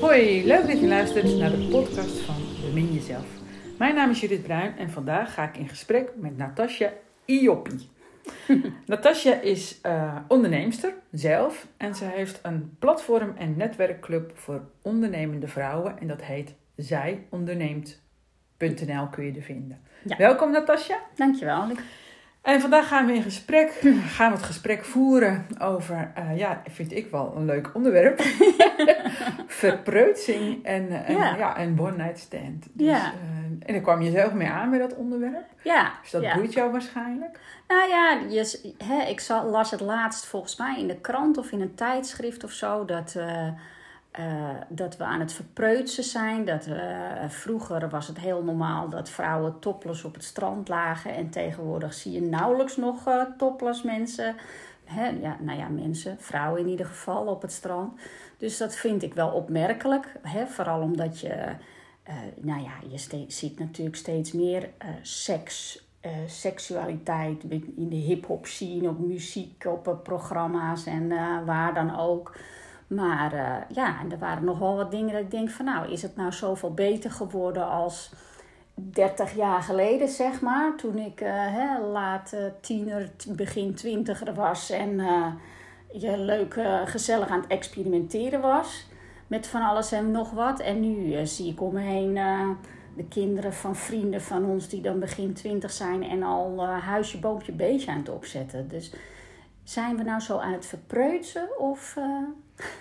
Hoi, leuk dat je luistert naar de podcast van Bemin Jezelf. Mijn naam is Judith Bruin en vandaag ga ik in gesprek met Natasja Ioppi. Natasja is uh, onderneemster zelf en ze heeft een platform en netwerkclub voor ondernemende vrouwen en dat heet zijonderneemt.nl kun je er vinden. Welkom Natasja. Dankjewel. En vandaag gaan we in gesprek, gaan we het gesprek voeren over, uh, ja, vind ik wel een leuk onderwerp. Verpreutsing en, en, ja. en one night stand. Dus, ja. Uh, en daar kwam je zelf mee aan met dat onderwerp. Ja. Dus dat ja. boeit jou waarschijnlijk. Nou ja, je, hè, ik las het laatst volgens mij in de krant of in een tijdschrift of zo, dat... Uh, uh, dat we aan het verpreutsen zijn. Dat, uh, vroeger was het heel normaal dat vrouwen topless op het strand lagen. En tegenwoordig zie je nauwelijks nog uh, topless mensen. Hè, ja, nou ja, mensen, vrouwen in ieder geval op het strand. Dus dat vind ik wel opmerkelijk. Hè, vooral omdat je, nou ja, je ziet natuurlijk steeds meer seks. seksualiteit in de hip-hop scene, op muziek, op programma's en waar dan ook. Maar uh, ja, er waren nog wel wat dingen dat ik denk van nou, is het nou zoveel beter geworden als 30 jaar geleden, zeg maar. Toen ik uh, laat uh, tiener, begin twintiger was en je leuk gezellig aan het experimenteren was. Met van alles en nog wat. En nu zie ik om me heen de kinderen van vrienden van ons die dan begin twintig zijn en al huisje, boompje, beestje aan het opzetten. Dus zijn we nou zo aan het verpreutsen of...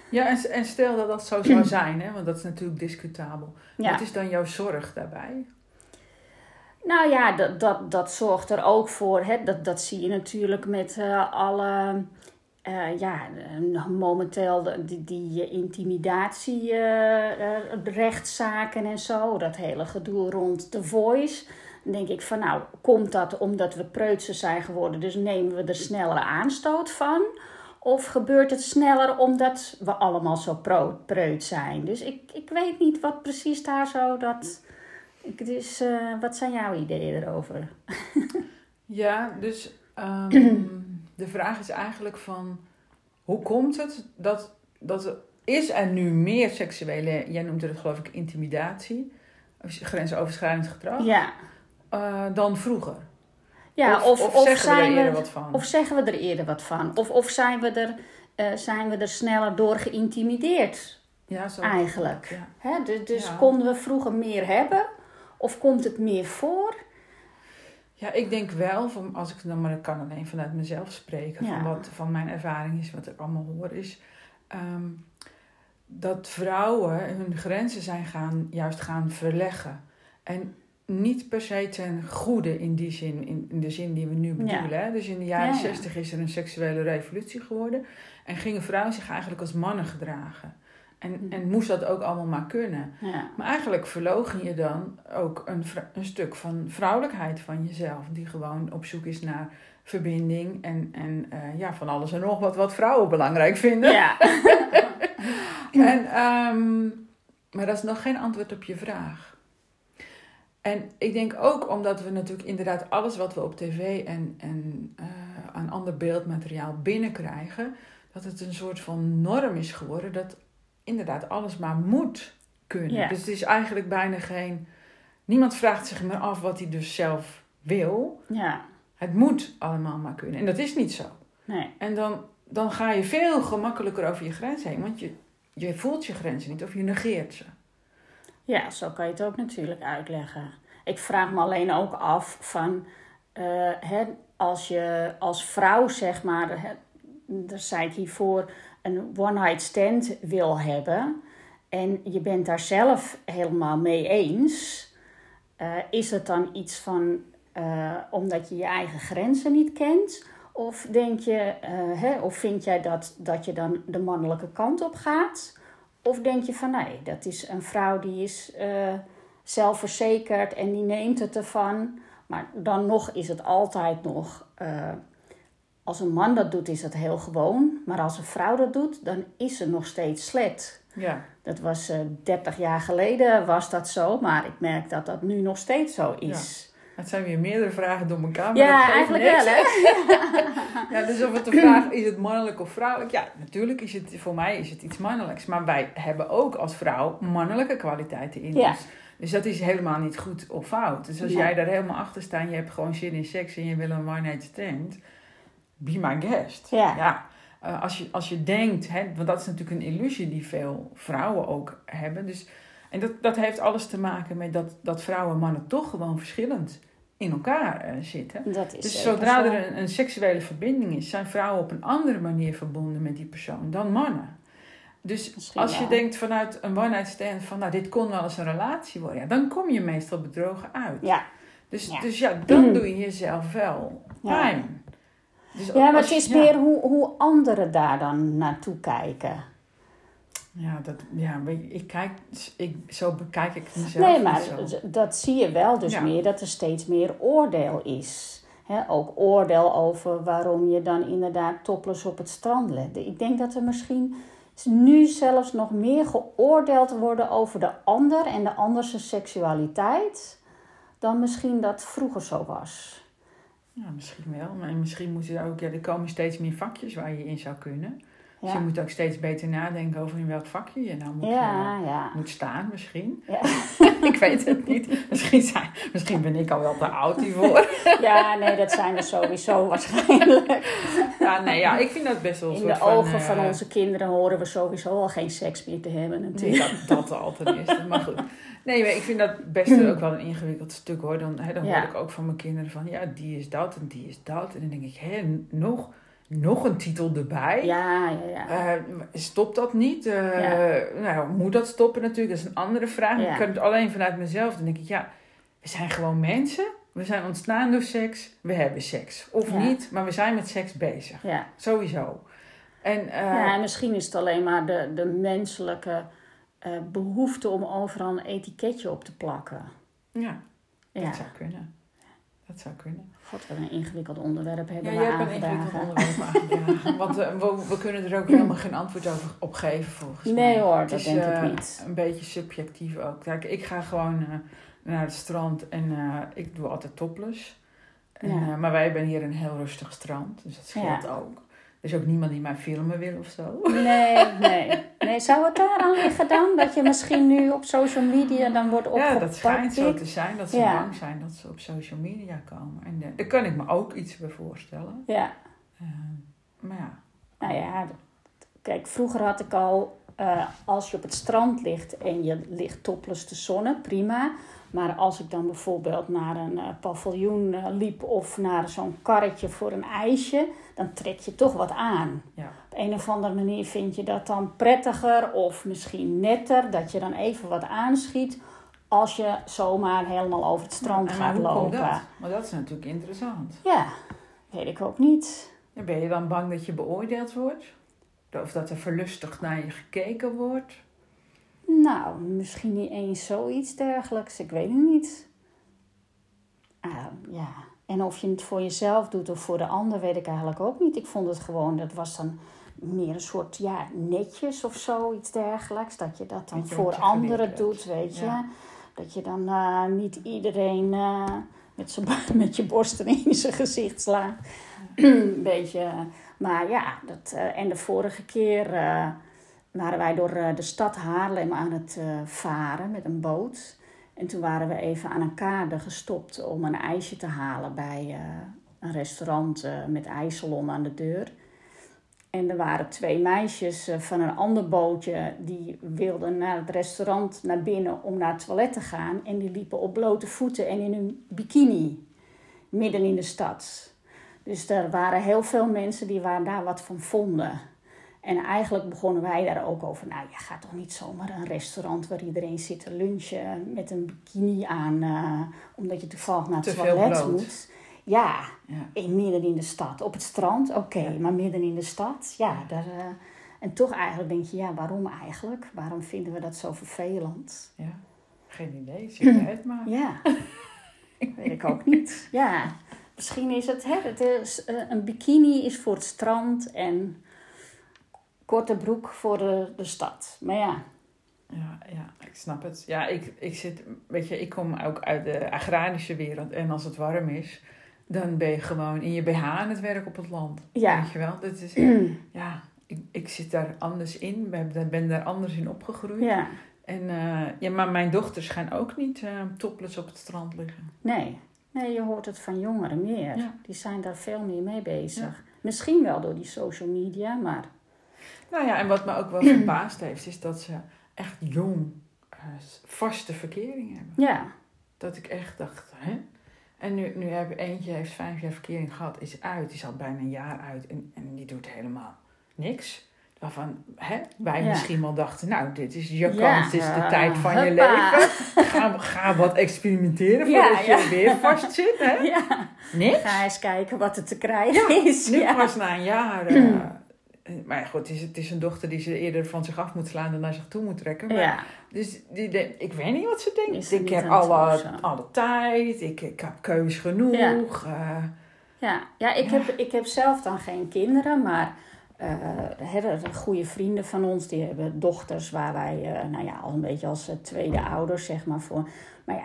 Ja, en, en stel dat dat zo zou zijn, hè, want dat is natuurlijk discutabel. Ja. Wat is dan jouw zorg daarbij? Nou ja, dat, dat, dat zorgt er ook voor. Hè, dat, dat zie je natuurlijk met uh, alle. Uh, ja, momenteel die, die intimidatie, uh, rechtszaken en zo. Dat hele gedoe rond The Voice. Dan denk ik van nou, komt dat omdat we preutsen zijn geworden, dus nemen we er snellere aanstoot van? Of gebeurt het sneller omdat we allemaal zo preut zijn? Dus ik, ik weet niet wat precies daar zo dat. Dus uh, wat zijn jouw ideeën erover? ja, dus um, de vraag is eigenlijk van hoe komt het dat, dat er is er nu meer seksuele, jij noemde het geloof ik intimidatie, grensoverschrijdingsgedrag, ja. Uh, dan vroeger? Ja, of, of, of, zeggen zijn we er eerder wat van? Of zeggen we er eerder wat van? Of, of zijn, we er, uh, zijn we er sneller door geïntimideerd? Ja, zo. Eigenlijk. Ja. Hè? Dus, dus Ja. konden we vroeger meer hebben? Of komt het meer voor? Ja, ik denk wel, van, als ik dan maar ik kan alleen vanuit mezelf spreken, Ja. van wat van mijn ervaring is, wat ik allemaal hoor, is ehm, dat vrouwen hun grenzen zijn gaan, juist gaan verleggen. En niet per se ten goede in die zin, in, in de zin die we nu bedoelen. Hè? Dus in de jaren Ja, ja. zestig is er een seksuele revolutie geworden. En gingen vrouwen zich eigenlijk als mannen gedragen. En, en moest dat ook allemaal maar kunnen. Ja. Maar eigenlijk verlogen je dan ook een, een stuk van vrouwelijkheid van jezelf. Die gewoon op zoek is naar verbinding en, en eh, ja, van alles en nog wat wat vrouwen belangrijk vinden. Ja. En, ehm, maar dat is nog geen antwoord op je vraag. En ik denk ook omdat we natuurlijk inderdaad alles wat we op tv en, en eh, aan ander beeldmateriaal binnenkrijgen, dat het een soort van norm is geworden dat inderdaad alles maar moet kunnen. Ja. Dus het is eigenlijk bijna geen. Niemand vraagt zich meer af wat hij dus zelf wil. ja. Het moet allemaal maar kunnen. En dat is niet zo. Nee. En dan, dan ga je veel gemakkelijker over je grens heen. Want je, je voelt je grenzen niet of je negeert ze. Ja, zo kan je het ook natuurlijk uitleggen. Ik vraag me alleen ook af van, eh, hè, als je als vrouw zeg maar, hè, daar zei ik hiervoor, een one-night stand wil hebben en je bent daar zelf helemaal mee eens, eh, is het dan iets van eh, omdat je je eigen grenzen niet kent? Of denk je, hè, of vind jij dat, dat je dan de mannelijke kant op gaat? Of denk je van nee, dat is een vrouw die is eh, zelfverzekerd en die neemt het ervan. Maar dan nog is het altijd nog. eh, als een man dat doet, is het heel gewoon. Maar als een vrouw dat doet, dan is ze nog steeds slet. Ja. Dat was eh 30 jaar geleden was dat zo, maar ik merk dat dat nu nog steeds zo is. Het zijn weer meerdere vragen door elkaar. Maar ja, eigenlijk wel, hè? ja, dus of het de vraag is het mannelijk of vrouwelijk? Ja, natuurlijk is het voor mij is het iets mannelijks. Maar wij hebben ook als vrouw mannelijke kwaliteiten in Ja. ons. Dus dat is helemaal niet goed of fout. Dus als Ja. jij daar helemaal achter staat je hebt gewoon zin in seks en je wil een one night stand, be my guest. Ja. Eh, als, je, als je denkt, hè, want dat is natuurlijk een illusie die veel vrouwen ook hebben. Dus, en dat, dat heeft alles te maken met dat, dat vrouwen en mannen toch gewoon verschillend in elkaar eh, zitten. Dat is Dus zodra zo. er een, een seksuele verbinding is, zijn vrouwen op een andere manier verbonden met die persoon dan mannen. Dus Misschien als je wel. denkt vanuit een one-night stand van, nou, dit kon wel eens een relatie worden, ja, dan kom je meestal bedrogen uit. Ja. Dus, Ja. dus ja, dan doe je jezelf wel Ja. pijn. Dus Ja, maar als het is ja. meer hoe, hoe anderen daar dan naartoe kijken. Ja, dat, ja ik kijk, ik, zo bekijk ik mezelf Nee, niet maar zo. dat zie je wel dus Ja. meer, dat er steeds meer oordeel is. Hè, ook oordeel over waarom je dan inderdaad topless op het strand legt. Ik denk dat er misschien nu zelfs nog meer geoordeeld worden over de ander en de anderse seksualiteit dan misschien dat vroeger zo was. Ja, misschien wel. Maar misschien moeten er ook, ja, er komen steeds meer vakjes waar je in zou kunnen. Dus je moet ook steeds beter nadenken over in welk vakje je nou moet, eh, moet staan, misschien. Ik weet het niet. Misschien, zijn, misschien ben ik al wel te oud hiervoor. ja, nee, dat zijn we sowieso waarschijnlijk. ja, nee, ja, ik vind dat best wel een In de van, ogen eh, van onze kinderen horen we sowieso al geen seks meer te hebben Nee, natuurlijk. dat, dat al ten eerste. Maar goed. Nee, maar ik vind dat best ook wel een ingewikkeld stuk hoor. Dan, hè, dan Ja. hoor ik ook van mijn kinderen van ja, die is dat en die is dat. En dan denk ik, hè, nog, nog een titel erbij. Ja, ja, ja. Eh, stopt dat niet? Eh, Nou, moet dat stoppen natuurlijk? Dat is een andere vraag. Ja. Ik kan het alleen vanuit mezelf. Dan denk ik, ja, we zijn gewoon mensen. We zijn ontstaan door seks. We hebben seks. Of Ja. niet, maar we zijn met seks bezig. ja. Sowieso. En eh, ja, en misschien is het alleen maar de, de menselijke eh, behoefte om overal een etiketje op te plakken. ja, Ja, dat zou kunnen. Dat zou kunnen. god, wat een ingewikkeld onderwerp Ja, hebben jij we hebt een ingewikkeld aangedragen. onderwerp aangedragen. Want eh, we, we kunnen er ook helemaal geen antwoord over, op geven volgens mij. Nee hoor, dat is, denk ik eh, niet. Een beetje subjectief ook. Kijk, ik ga gewoon eh, naar het strand en ik doe altijd topless. En, Ja. maar wij hebben hier een heel rustig strand, dus dat scheelt Ja. ook. Is ook niemand die mij filmen wil of zo. Nee, nee. Nee, zou het daaraan liggen dan? Dat je misschien nu op social media dan wordt Ja, opgepakt? dat schijnt zo te zijn, dat ze Ja. bang zijn dat ze op social media komen. En eh, daar kan ik me ook iets bij voorstellen. Ja, Eh, maar ja, nou ja. Kijk, vroeger had ik al, eh, als je op het strand ligt en je ligt topless te zonnen, prima. Maar als ik dan bijvoorbeeld naar een paviljoen liep of naar zo'n karretje voor een ijsje, dan trek je toch wat aan. ja. Op een of andere manier vind je dat dan prettiger of misschien netter, dat je dan even wat aanschiet als je zomaar helemaal over het strand gaat lopen. dat? Maar dat is natuurlijk interessant. Ja, weet ik ook niet. Ben je dan bang dat je beoordeeld wordt? Of dat er verlustigd naar je gekeken wordt? Nou, misschien niet eens zoiets dergelijks. Ik weet het niet. Ah, ja. En of je het voor jezelf doet of voor de ander, weet ik eigenlijk ook niet. Ik vond het gewoon, dat was dan meer een soort, ja, netjes of zoiets dergelijks. Dat je dat dan je voor anderen doet, weet je. Ja. Dat je dan eh, niet iedereen eh, met, met je borsten in zijn gezicht slaat. Een beetje. Maar ja, dat, eh, en de vorige keer eh, waren wij door eh, de stad Haarlem aan het eh, varen met een boot. En toen waren we even aan een kade gestopt om een ijsje te halen bij eh, een restaurant eh, met ijssalon aan de deur. En er waren twee meisjes eh, van een ander bootje die wilden naar het restaurant naar binnen om naar het toilet te gaan. En die liepen op blote voeten en in een bikini midden in de stad. Dus er waren heel veel mensen die waar daar wat van vonden. En eigenlijk begonnen wij daar ook over. Nou, je gaat toch niet zomaar een restaurant waar iedereen zit te lunchen met een bikini aan, eh, omdat je toevallig naar het Te toilet moet. Ja, Ja. in, midden in de stad. Op het strand, oké, Ja. maar midden in de stad, ja. Daar, eh, en toch eigenlijk denk je, ja, waarom eigenlijk? Waarom vinden we dat zo vervelend? ja. Geen idee, zie jij het maar. Ja, weet ik ook niet. Ja, misschien is het, hè, het is, eh, een bikini is voor het strand en korte broek voor de, de stad. Maar ja, Ja, ja, ik snap het. Ja, ik, ik zit, weet je, ik kom ook uit de agrarische wereld. En als het warm is, dan ben je gewoon in je BH aan het werk op het land. Ja. Weet je wel? Dat is, ja, ik, ik zit daar anders in. Ben, ben daar anders in opgegroeid. Ja, En, eh, ja, maar mijn dochters gaan ook niet eh topless op het strand liggen. nee. Nee, je hoort het van jongeren meer. Ja. Die zijn daar veel meer mee bezig. Misschien wel door die social media, maar Nou ja, en wat me ook wel verbaasd heeft, is dat ze echt jong eh, vaste verkering hebben. ja. Dat ik echt dacht, hè? En nu, nu heb eentje heeft vijf jaar verkering gehad, is uit, die is al bijna een jaar uit en, en die doet helemaal niks. Waarvan hè, wij Ja. misschien wel dachten, nou, dit is je kans, dit is de tijd van je leven. Ga, ga wat experimenteren voordat ja. je weer vast zit, hè? ja. Niks. Ga eens kijken wat er te krijgen is. Nu pas na een jaar. eh, maar goed, het is, het is een dochter die ze eerder van zich af moet slaan dan naar zich toe moet trekken. Maar, Ja. Dus die, ik weet niet wat ze denkt. Ik heb alle, alle tijd, ik, ik heb keus genoeg. eh, Ja, ja, ik, Ja. Heb, ik heb zelf dan geen kinderen, maar zijn goede vrienden van ons die hebben dochters waar wij, eh, nou ja, al een beetje als eh, tweede ouders, zeg maar voor. Maar ja,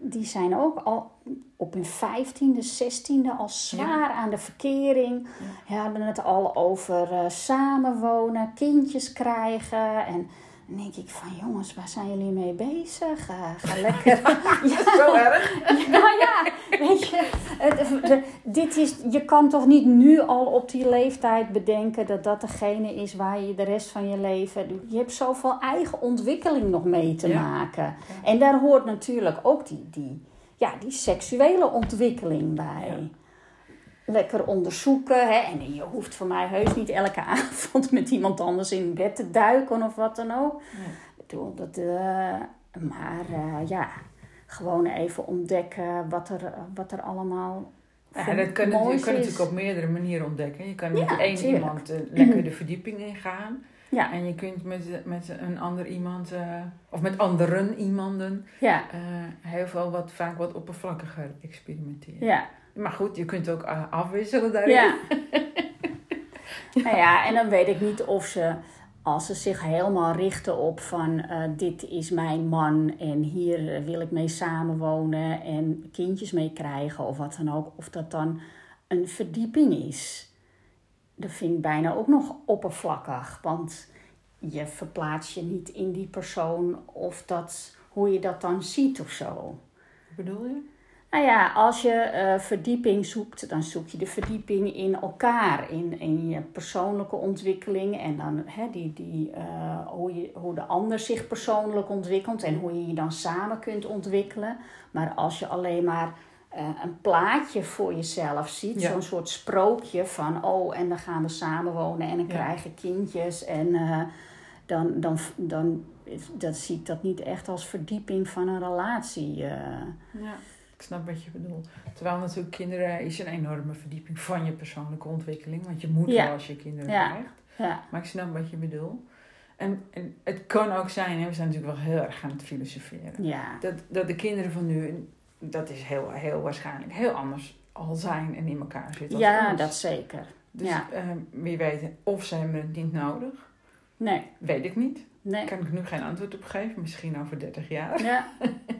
die- zijn ook al op hun vijftiende, zestiende al zwaar aan de verkering. Ja. Hadden het al over samenwonen, kindjes krijgen en. Dan denk ik van jongens, waar zijn jullie mee bezig? Eh, ga lekker. ja, Zo erg. nou ja, weet je, het- de- dit is, je kan toch niet nu al op die leeftijd bedenken dat dat degene is waar je de rest van je leven. Je hebt zoveel eigen ontwikkeling nog mee te Ja. maken. En daar hoort natuurlijk ook die, die, ja, die seksuele ontwikkeling bij. Lekker onderzoeken. Hè? En je hoeft voor mij heus niet elke avond met iemand anders in bed te duiken of wat dan ook. Nee. Dat, eh, maar eh, ja, gewoon even ontdekken wat er, wat er allemaal Ja, dat kan, je kan is. natuurlijk op meerdere manieren ontdekken. Je kan Ja, met één tuurlijk. iemand eh, lekker de verdieping ingaan. Ja, En je kunt met, met een ander iemand, of met anderen iemanden, ja, heel veel wat, vaak wat oppervlakkiger experimenteren. ja. Maar goed, je kunt ook eh, afwisselen daarin. Ja. nou ja, en dan weet ik niet of ze, als ze zich helemaal richten op van eh, dit is mijn man en hier eh, wil ik mee samenwonen en kindjes mee krijgen of wat dan ook, of dat dan een verdieping is. Dat vind ik bijna ook nog oppervlakkig, want je verplaatst je niet in die persoon of dat, hoe je dat dan ziet of zo. Wat bedoel je? Nou ja, als je eh, verdieping zoekt, dan zoek je de verdieping in elkaar, in, in je persoonlijke ontwikkeling en dan hè, die, die, eh, hoe, je, hoe de ander zich persoonlijk ontwikkelt en hoe je je dan samen kunt ontwikkelen. Maar als je alleen maar eh, een plaatje voor jezelf ziet, Ja. zo'n soort sprookje van oh, en dan gaan we samenwonen en dan Ja. krijgen kindjes en dan, dan, dan, dat zie ik dat niet echt als verdieping van een relatie. Ja, ik snap wat je bedoelt. Terwijl natuurlijk kinderen is een enorme verdieping van je persoonlijke ontwikkeling. Want je moet Ja. wel als je kinderen Ja. krijgt. Ja. Maar ik snap wat je bedoelt. En, en het kan ook zijn, hè, we zijn natuurlijk wel heel erg aan het filosoferen. Ja, Dat, dat de kinderen van nu, dat is heel, heel waarschijnlijk heel anders al zijn en in elkaar zitten. ja ons. dat zeker. Dus ja. eh, wie weet, of ze hebben het niet nodig. Nee, Weet ik niet. nee. Kan ik nu geen antwoord op geven. Misschien over 30 jaar. Ja.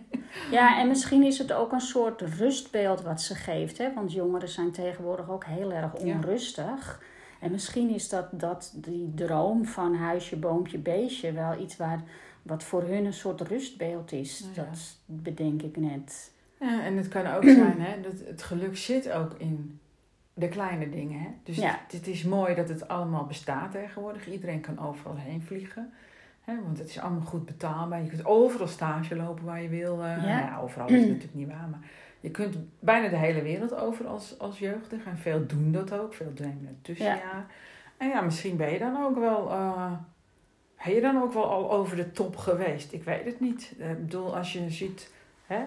ja, en misschien is het ook een soort rustbeeld wat ze geeft. Hè? Want jongeren zijn tegenwoordig ook heel erg Ja. onrustig. En misschien is dat, dat die droom van huisje, boompje, beestje wel iets waar, wat voor hun een soort rustbeeld is. Nou ja. Dat bedenk ik net. Ja, en het kan ook zijn hè, dat het geluk zit ook in de kleine dingen. Hè? Dus Ja. het, het is mooi dat het allemaal bestaat tegenwoordig. Iedereen kan overal heen vliegen. Want het is allemaal goed betaalbaar. Je kunt overal stage lopen waar je wil. eh. Ja. Nou ja, overal is het natuurlijk niet waar. Maar je kunt bijna de hele wereld over als, als jeugdig. En veel doen dat ook. Veel nemen het tussenjaar. En ja, misschien ben je dan ook wel... eh, ben je dan ook wel al over de top geweest? Ik weet het niet. Eh, Ik bedoel, als je ziet hè,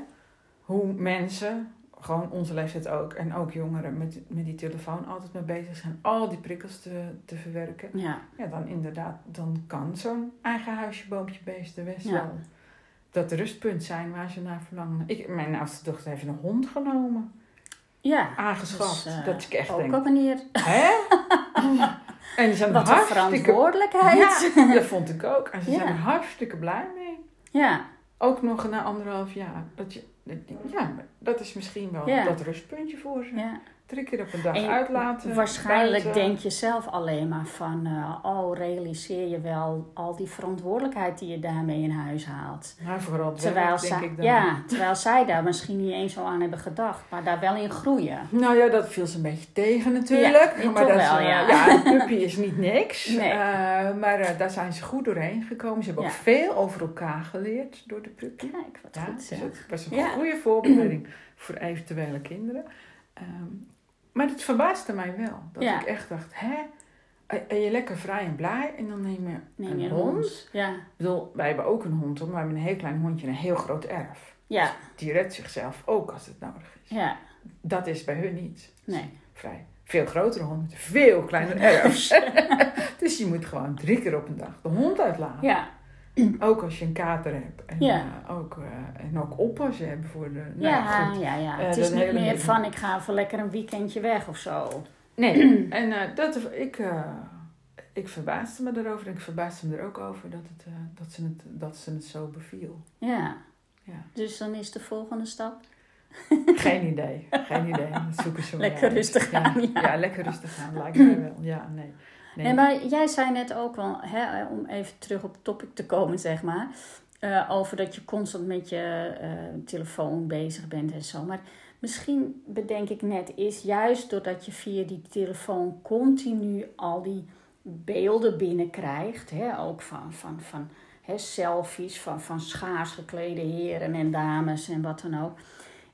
hoe mensen, gewoon onze leeftijd ook, en ook jongeren met, met die telefoon altijd mee bezig zijn, al die prikkels te, te verwerken. Ja, Ja, dan inderdaad, dan kan zo'n eigen huisje, boompje, beest best Ja. wel dat rustpunt zijn waar ze naar verlangen. Ik, mijn oudste dochter heeft een hond genomen, ja. aangeschaft. Dus, eh, dat ik echt ook denk, een manier. hè? En ze zijn Wat hartstikke... verantwoordelijkheid. Ja, dat vond ik ook. En ze Ja. zijn er hartstikke blij mee. Ja, Ook nog na anderhalf jaar. Dat dat je- ja, dat is misschien wel Ja. dat rustpuntje voor ze. ja. Drie keer op een dag En uitlaten. Waarschijnlijk buiten. denk je zelf alleen maar van, eh, oh, realiseer je wel al die verantwoordelijkheid die je daarmee in huis haalt. Nou, vooral Terwijl, werk, denk zij, ik dan. ja, terwijl zij daar misschien niet eens zo aan hebben gedacht, maar daar wel in groeien. Nou ja, dat viel ze een beetje tegen natuurlijk. Ja, maar dat wel, eh, ja. ja, een puppy is niet niks. Nee. Eh, maar daar zijn ze goed doorheen gekomen. Ze hebben ook veel over elkaar geleerd door de puppy. Kijk, wat Ja, goed zeg. het was een goede voorbereiding voor eventuele kinderen. Ehm, maar het verbaasde mij wel. Dat Ja. ik echt dacht, hè? En je lekker vrij en blij en dan neem je Neem een je een hond. hond? Ja. Ik bedoel, wij hebben ook een hond, maar we hebben een heel klein hondje en een heel groot erf. Ja, Die redt zichzelf ook als het nodig is. ja, Dat is bij hun niet. nee. Vrij. Veel grotere honden met veel kleiner erfs. dus je moet gewoon drie keer op een dag de hond uitlaten. Ja, Ook als je een kater hebt. En, Ja. eh, ook, eh, en ook oppassen hebben voor de... Nou, ja, goed. ja, ja. Eh, Het is niet meer van ik ga even lekker een weekendje weg of zo. Nee, en dat, ik, ik verbaasde me erover. En ik verbaasde me er ook over dat, het, dat, ze, het, dat ze het zo beviel. Ja. Ja. Dus dan is de volgende stap. Geen idee, geen idee. Dat zoeken ze Lekker uit. rustig ja. aan, ja. Ja, lekker rustig aan, lijkt mij wel. Ja, nee. Nee, maar jij zei net ook wel, hè, om even terug op topic te komen, zeg maar. eh, over dat je constant met je eh, telefoon bezig bent en zo. Maar misschien bedenk ik net, is juist doordat je via die telefoon continu al die beelden binnenkrijgt. Hè, ook van, van, van hè, selfies van, van schaars geklede heren en dames en wat dan ook.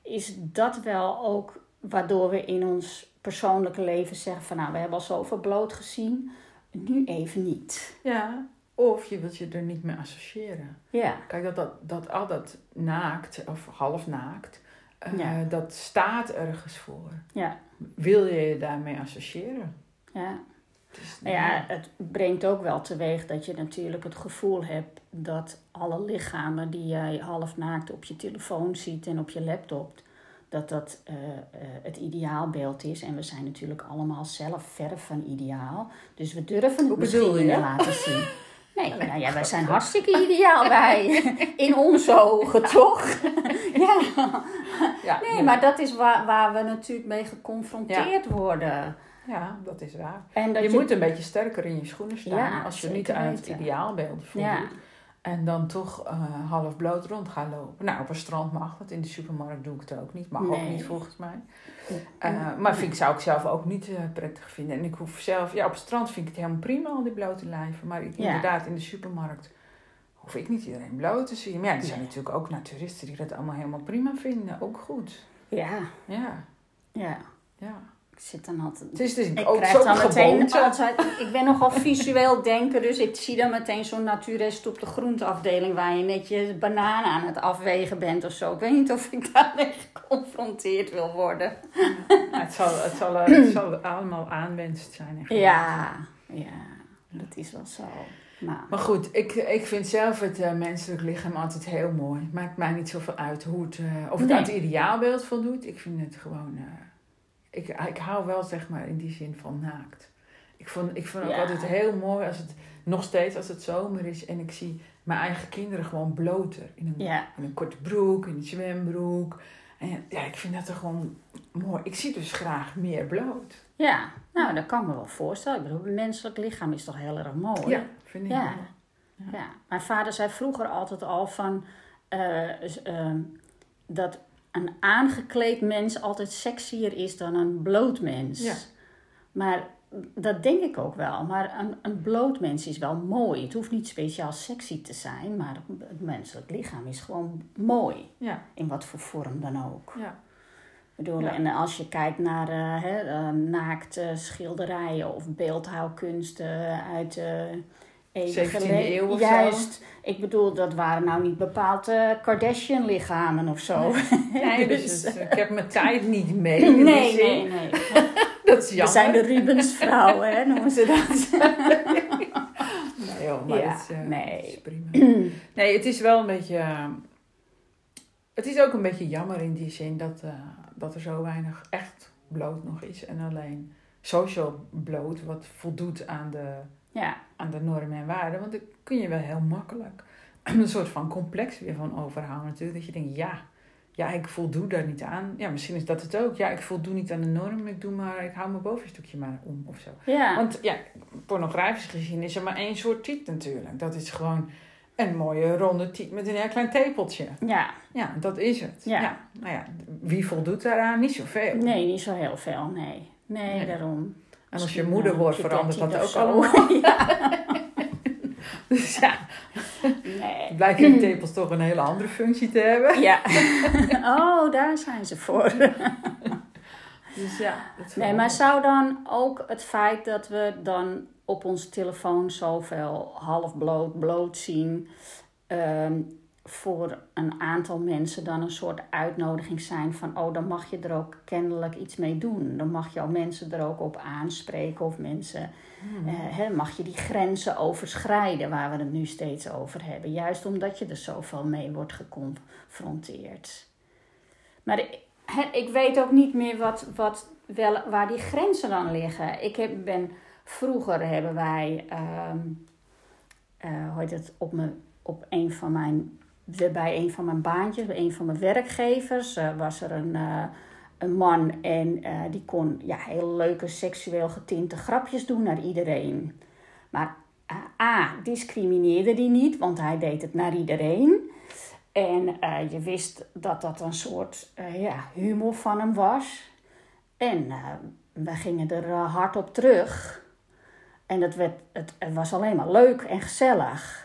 Is dat wel ook waardoor we in ons persoonlijke leven zeggen van nou, we hebben al zoveel bloot gezien, nu even niet. Ja, of je wilt je er niet mee associëren. Ja, Kijk, dat, dat, dat al dat naakt, of half naakt, eh, Ja. dat staat ergens voor. ja, Wil je je daarmee associëren? ja. Is- Nou ja, het brengt ook wel teweeg dat je natuurlijk het gevoel hebt dat alle lichamen die jij half naakt op je telefoon ziet en op je laptop, dat dat eh, eh, het ideaalbeeld is. En we zijn natuurlijk allemaal zelf ver van ideaal. Dus we durven het misschien niet laten zien. Nee, nou ja, wij zijn hartstikke ideaal, wij. In onze ogen, toch? ja. ja, Nee, maar dat is waar, waar we natuurlijk mee geconfronteerd worden. Ja, dat is waar. En dat je, je, moet een beetje sterker in je schoenen staan Ja, als je niet aan het ideaalbeeld voldoet. En dan toch eh, half bloot rond gaan lopen. Nou, op een strand mag dat. In de supermarkt doe ik het ook niet. Mag ook niet volgens mij. Eh, maar vind ik, zou ik zelf ook niet eh, prettig vinden. En ik hoef zelf... Ja, op het strand vind ik het helemaal prima, al die blote lijven. Maar ik, Ja. inderdaad, in de supermarkt hoef ik niet iedereen bloot te zien. Maar ja, er zijn Nee. natuurlijk ook naturisten die dat allemaal helemaal prima vinden. Ook goed. Ja, Ja, ja. ja. Ik zit dan altijd... Het is dus Ik ook krijg dan meteen altijd... Ik ben nogal visueel denken, dus ik zie dan meteen zo'n naturist op de groenteafdeling... waar je net je banaan aan het afwegen bent of zo. Ik weet niet of ik daarmee geconfronteerd wil worden. Ja, het, zal, het, zal, het zal allemaal aanwensd zijn. Ja, ja, dat is wel zo. Nou, Maar goed, ik, ik vind zelf het eh, menselijk lichaam altijd heel mooi. Het maakt mij niet zoveel uit hoe het, eh, of het Nee. aan het ideaalbeeld voldoet. Ik vind het gewoon... eh, ik, ik hou wel, zeg maar, in die zin van naakt. Ik vond, ik vond ook Ja. altijd heel mooi als het... Nog steeds als het zomer is en ik zie mijn eigen kinderen gewoon bloter. In een, ja, in een korte broek, in een zwembroek. En ja, ik vind dat er gewoon mooi... Ik zie dus graag meer bloot. ja, nou dat kan ik me wel voorstellen. Ik bedoel, het menselijk lichaam is toch heel erg mooi. Ja, vind ik Ja. Ja, mijn vader zei vroeger altijd al van eh, ehm, dat een aangekleed mens altijd sexier is dan een bloot mens. Ja. Maar dat denk ik ook wel. Maar een, een bloot mens is wel mooi. Het hoeft niet speciaal sexy te zijn, maar het menselijk lichaam is gewoon mooi. Ja, In wat voor vorm dan ook. ja. Bedoel, Ja. En als je kijkt naar eh, eh, naakte schilderijen of beeldhouwkunsten uit de even 17e geleden. eeuw of zo. Juist. Ik bedoel, dat waren nou niet bepaald eh, Kardashian-lichamen of zo. Nee, dus, Dus, ik heb mijn tijd niet mee. nee, nee, nee. Dat is We jammer. zijn de Rubensvrouwen, hè, noemen ze dat. Nee, joh, maar Ja, dat, is, eh, nee. dat is prima. nee, het is wel een beetje... eh, het is ook een beetje jammer in die zin dat, eh, dat er zo weinig echt bloot nog is. En alleen social bloot, wat voldoet aan de, Ja, aan de normen en waarden. Want dan kun je wel heel makkelijk een soort van complex weer van overhouden natuurlijk. Dat je denkt, ja, ja, ik voldoe daar niet aan. Ja, misschien is dat het ook. Ja, ik voldoe niet aan de norm, ik doe maar, ik hou mijn bovenstukje maar om of zo. ja. Want ja, pornografisch gezien is er maar één soort tiet natuurlijk. Dat is gewoon een mooie ronde tiet met een heel klein tepeltje. ja. Ja, dat is het. Ja. Nou ja, wie voldoet daaraan? Niet zoveel. Nee, niet zo heel veel, nee. Nee, Nee. daarom. En als je moeder eh, wordt, verandert dat 13 ook allemaal. ja. Dus ja, Nee. blijken die tepels toch een hele andere functie te hebben. Ja. Oh, daar zijn ze voor. Dus ja, Nee, maar zou dan ook het feit dat we dan op onze telefoon zoveel half bloot, bloot zien, ehm, voor een aantal mensen dan een soort uitnodiging zijn van, oh, dan mag je er ook kennelijk iets mee doen. Dan mag je al mensen er ook op aanspreken of mensen, Hmm. eh, hè, mag je die grenzen overschrijden waar we het nu steeds over hebben. Juist omdat je er zoveel mee wordt geconfronteerd. Maar ik, hè, ik weet ook niet meer wat, wat, wel, waar die grenzen dan liggen. Ik heb, ben, vroeger hebben wij, ehm eh, hoe heet het, op, me, op een van mijn, bij een van mijn baantjes, bij een van mijn werkgevers, eh, was er een, eh, een man en eh, die kon ja, heel leuke seksueel getinte grapjes doen naar iedereen. Maar A, discrimineerde die niet, want hij deed het naar iedereen. En je wist dat dat een soort ja, humor van hem was. En we gingen er hard op terug. En het, werd, het, het was alleen maar leuk en gezellig.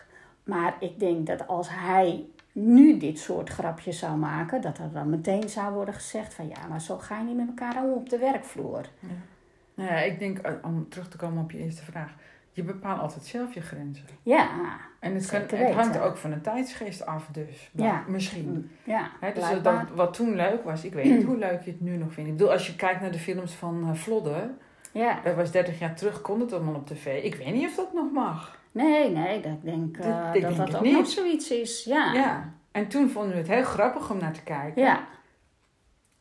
Maar ik denk dat als hij nu dit soort grapjes zou maken, dat er dan meteen zou worden gezegd van ja, maar zo ga je niet met elkaar om op de werkvloer. Nou ja, ik denk, eh, om terug te komen op je eerste vraag. Je bepaalt altijd zelf je grenzen. Ja, En het, kan, het hangt ook van de tijdsgeest af dus. Ja. Misschien. ja, dus dat, wat toen leuk was, ik weet niet hoe leuk je het nu nog vindt. Ik bedoel, als je kijkt naar de films van eh, Vlodder, Ja, dat was 30 jaar terug, kon het allemaal op tv. Ik weet niet of dat nog mag. Nee, nee, dat denk, eh, Dat- ik dat denk dat het ook niet. nog zoiets is. Ja, Ja. En toen vonden we het heel grappig om naar te kijken. ja.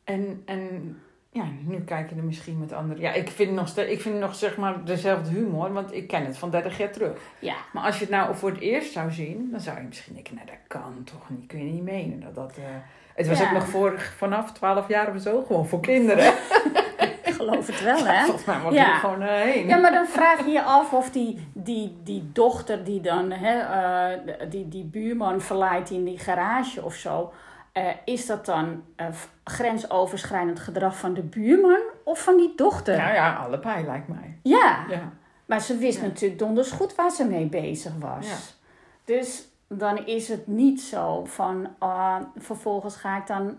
En, en ja, nu kijk je er misschien met anderen. Ja, ik vind nog, ik vind nog zeg maar dezelfde humor, want ik ken het van 30 jaar terug. ja. Maar als je het nou voor het eerst zou zien, dan zou je misschien denken, nou dat kan toch niet, kun je niet menen. Dat, dat, eh, het was Ja. ook nog voor, vanaf 12 jaar of zo, gewoon voor kinderen. Geloof het wel, hè? Volgens mij mag Ja. je gewoon eh, heen. Ja, maar dan vraag je je af of die, die, die dochter die dan hè, eh, die, die buurman verleidt in die garage of zo. eh, is dat dan grensoverschrijdend gedrag van de buurman of van die dochter? Nou ja, allebei lijkt mij. Ja, Ja. maar ze wist Ja. natuurlijk donders goed waar ze mee bezig was. Ja. Dus dan is het niet zo van ah, vervolgens ga ik dan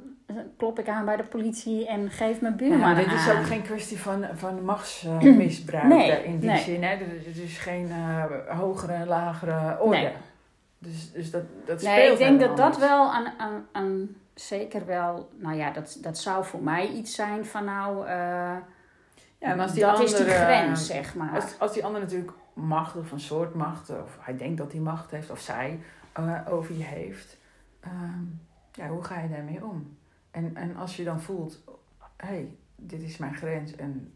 klop ik aan bij de politie en geef mijn buurman maar dit is ook geen kwestie van, van machtsmisbruik Nee, in die nee. zin. Hè. Het is geen eh, hogere en lagere orde. Nee. Dus, dus dat, dat Nee, speelt ik denk dat dat wel aan, aan, aan zeker wel, nou ja, dat, dat zou voor mij iets zijn van nou, eh, Ja, en als die dat is die andere- grens, zeg maar. Als, als die ander natuurlijk macht of een soort macht, of hij denkt dat hij macht heeft, of zij eh, over je heeft, ehm, ja, hoe ga je daarmee om? En, en als je dan voelt, hé, hey, dit is mijn grens en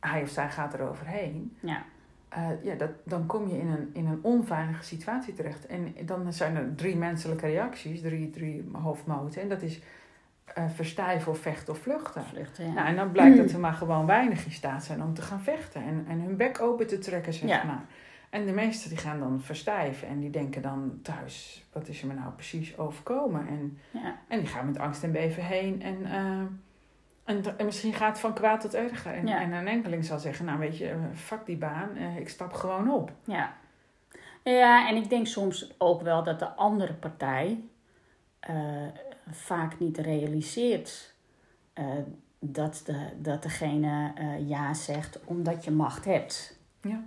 hij of zij gaat er overheen, Ja, eh, ja, dat, dan kom je in een, in een onveilige situatie terecht. En dan zijn er drie menselijke reacties, drie, drie hoofdmoten. En dat is eh verstijven of vechten of vluchten. vluchten, ja. Nou, en dan blijkt dat er maar gewoon weinig in staat zijn om te gaan vechten en, en hun bek open te trekken, zeg Ja. maar. En de meesten die gaan dan verstijven en die denken dan thuis, wat is er me nou precies overkomen? En, ja. en die gaan met angst en beven heen en, eh, en, en misschien gaat het van kwaad tot erger. En, Ja. en een enkeling zal zeggen, nou weet je, eh, fuck die baan, eh, ik stap gewoon op. Ja. ja, en ik denk soms ook wel dat de andere partij vaak niet realiseert dat, de, dat degene ja zegt omdat je macht hebt. Ja.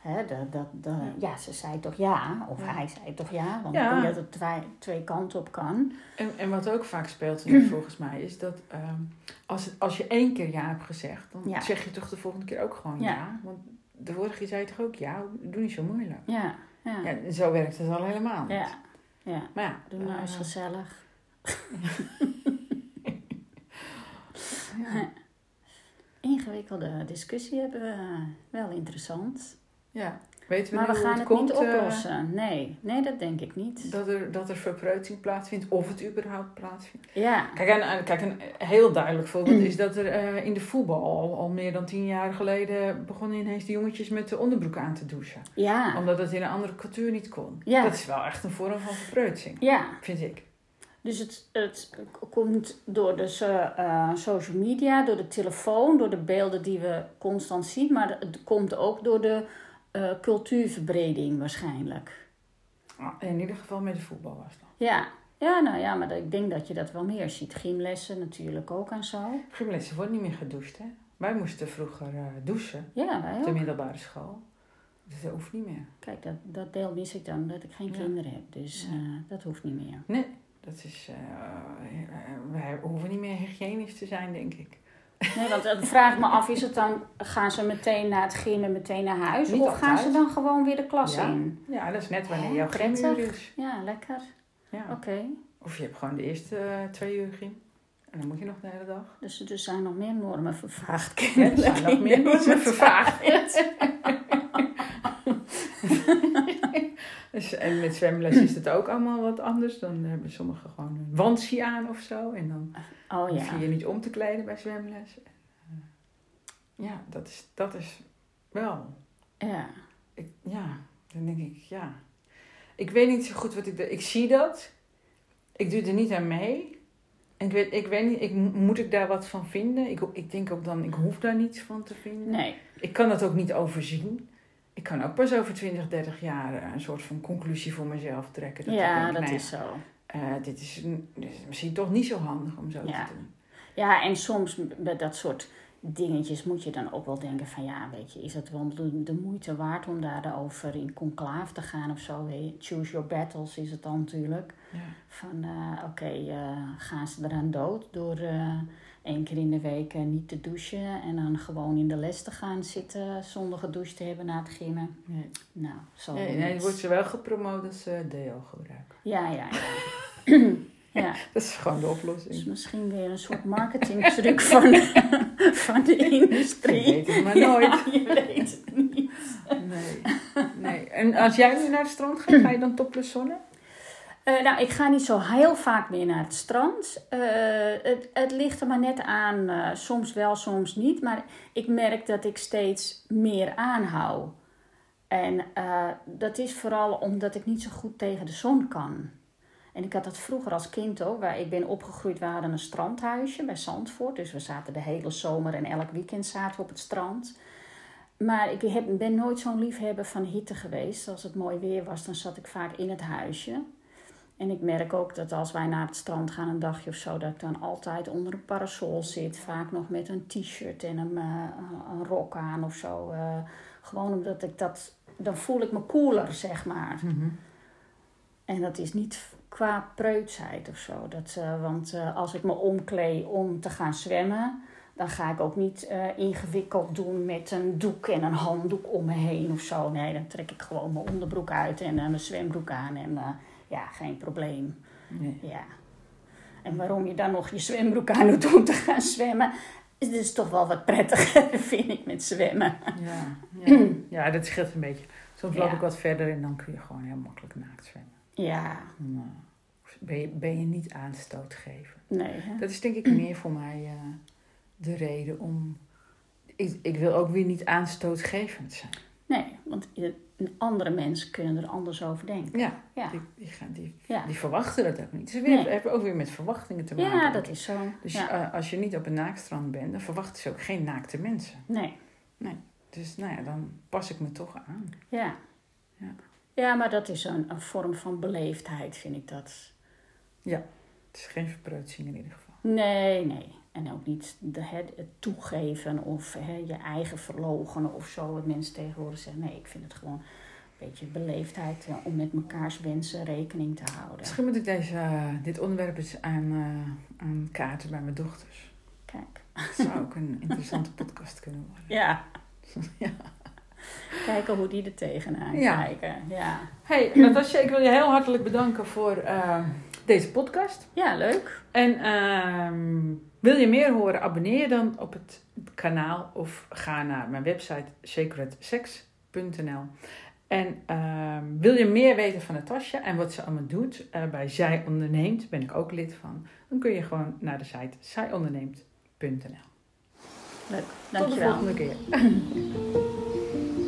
Hè, dat, dat, dat, ja, ze zei toch ja, of Ja. hij zei toch ja, want Ja. ik denk dat het twee, twee kanten op kan. En, en wat ook vaak speelt nu volgens mij is dat ehm, als, het, als je één keer ja hebt gezegd, dan Ja. zeg je toch de volgende keer ook gewoon ja. Want de vorige keer zei je toch ook ja, doe niet zo moeilijk. Ja, ja, zo werkt het al helemaal niet. ja. ja. Maar ja, Doe nou eens eh, gezellig. ja. ingewikkelde discussie hebben we. Wel interessant. Ja. Weten we Maar nu we hoe gaan het het komt, niet eh, oplossen. Nee, nee, dat denk ik niet. dat, er, dat er verpreutsing plaatsvindt, of het überhaupt plaatsvindt. Ja, Kijk, en, en- kijk een heel duidelijk voorbeeld is dat er eh, in de voetbal al, al meer dan tien jaar geleden begonnen ineens de jongetjes met de onderbroek aan te douchen. ja, Omdat het in een andere cultuur niet kon. Ja. Dat is wel echt een vorm van verpreutsing, ja. vind ik. Dus het, het komt door de eh, social media, door de telefoon, door de beelden die we constant zien. Maar het komt ook door de eh, cultuurverbreding waarschijnlijk. Ah, In ieder geval met de voetbal was dat. Ja, ja nou ja, maar ik denk dat je dat wel meer ziet. Gymlessen natuurlijk ook en zo. Gymlessen wordt niet meer gedoucht, hè? Wij moesten vroeger eh, douchen Ja, wij op de middelbare school. Dus dat hoeft niet meer. Kijk, dat, dat deel mis ik dan, dat ik geen Ja. kinderen heb. Dus Ja. eh, dat hoeft niet meer. Nee, dat is... wij hoeven niet meer hygiënisch te zijn, denk ik. Nee, want dan vraag ik me af, is het dan, gaan ze meteen na het gymmen meteen naar huis? Niet of gaan ze dan gewoon weer de klas Ja. in? Ja, dat is net wanneer jouw gymuur is. Ja, lekker. Ja. Oké. Of je hebt gewoon de eerste eh, twee uur gym. En dan moet je nog de hele dag. Dus er zijn nog meer normen vervaagd. Ja, er zijn nog meer normen vervaagd. Dus, en met zwemles is het ook allemaal wat anders. Dan hebben sommigen gewoon een wandsie aan of zo. En dan Oh hoef ja. je je niet om te kleden bij zwemles. Eh, ja, dat is, dat is wel. Ja. Ik, ja, dan denk ik, ja. Ik weet niet zo goed wat ik... Ik zie dat. Ik doe er niet aan mee. En ik weet, ik weet niet, ik, moet ik daar wat van vinden? Ik, ik denk ook dan, ik hoef daar niets van te vinden. Nee. Ik kan dat ook niet overzien. Ik kan ook pas over 20, 30 jaar eh, een soort van conclusie voor mezelf trekken. ik Ja, denk, dat nou is zo. eh, dit, is, een- dit is misschien toch niet zo handig om zo Ja. te doen. Ja, en soms met dat soort dingetjes moet je dan ook wel denken van... Ja, weet je, is het wel de, moeite waard om daarover in conclave te gaan of zo? Choose your battles is het dan natuurlijk. Ja. Van, eh, oké, gaan ze eraan dood door één keer in de week eh, niet te douchen... en dan gewoon in de les te gaan zitten zonder gedoucht te hebben na het gymmen? Nee. Nou, zo Nee, nee, wordt ze wel gepromoot als ze deo gebruiken. Ja, ja, ja. ja. Dat is gewoon de oplossing. misschien weer een soort marketingtruc van, van de industrie. Je weet het maar nooit. Ja, je weet het niet. Nee. nee. En als jij nu naar het strand gaat, ga je dan topless zonnen? Eh, nou, ik ga niet zo heel vaak meer naar het strand. Eh, het, ligt er maar net aan. eh, soms wel, soms niet. Maar ik merk dat ik steeds meer aanhoud. En dat is vooral omdat ik niet zo goed tegen de zon kan. En ik had dat vroeger als kind ook. Waar ik ben opgegroeid, we hadden een strandhuisje bij Zandvoort. Dus we zaten de hele zomer en elk weekend zaten we op het strand. Maar ik heb, ben nooit zo'n liefhebber van hitte geweest. Als het mooi weer was, dan zat ik vaak in het huisje. En ik merk ook dat als wij naar het strand gaan, een dagje of zo, dat ik dan altijd onder een parasol zit. Vaak nog met een t-shirt en een, eh, een rok aan of zo. eh, gewoon omdat ik dat, dan voel ik me cooler, zeg maar. En dat is niet qua preutsheid of zo. Dat, eh, want als ik me omkleed om te gaan zwemmen, dan ga ik ook niet ingewikkeld doen met een doek en een handdoek om me heen of zo. Nee, dan trek ik gewoon mijn onderbroek uit en mijn zwembroek aan en ja, geen probleem. Nee. Ja. En waarom je dan nog je zwembroek aan doet om te gaan zwemmen, is dus toch wel wat prettiger, vind ik, met zwemmen. Ja, ja. ja, dat scheelt een beetje. Soms loop Ja. ik wat verder en dan kun je gewoon heel makkelijk naakt zwemmen. Ja, eh, ben, je, ben je niet aanstootgevend. nee. Hè? Dat is denk ik meer voor mij eh, de reden om... Ik, ik wil ook weer niet aanstootgevend zijn. Nee, want andere mensen kunnen er anders over denken. Ja, Ja, die, die, gaan, die, ja. die verwachten dat ook niet. Dus weer, Nee. hebben ook weer met verwachtingen te maken. ja dat is zo. Dus ja. eh, als je niet op een naaktstrand bent, dan verwachten ze ook geen naakte mensen. Nee, Dus nou ja, dan pas ik me toch aan. ja. Ja. Ja, maar dat is een, een vorm van beleefdheid, vind ik dat. Het is geen verpreutsing in ieder geval. Nee, nee. En ook niet de, het, het toegeven of hè, je eigen verlogenen of zo, wat mensen tegenwoordig zeggen. Nee, ik vind het gewoon een beetje beleefdheid eh, om met mekaars wensen rekening te houden. Misschien moet ik deze, eh, dit onderwerp eens aan, eh, aan kaarten bij mijn dochters. Kijk. Dat zou ook een interessante podcast kunnen worden. Ja. Ja. Kijken hoe die er tegenaan Ja. kijken. Ja. Hey, Natasja, ik wil je heel hartelijk bedanken voor deze podcast. Ja, leuk. En ehm, wil je meer horen, abonneer je dan op het kanaal of ga naar mijn website sacredsex.nl. En ehm, wil je meer weten van Natasja en wat ze allemaal doet uh, bij Zij Onderneemt, ben ik ook lid van, dan kun je gewoon naar de site zijonderneemt.nl. Leuk, dankjewel. Tot de volgende keer.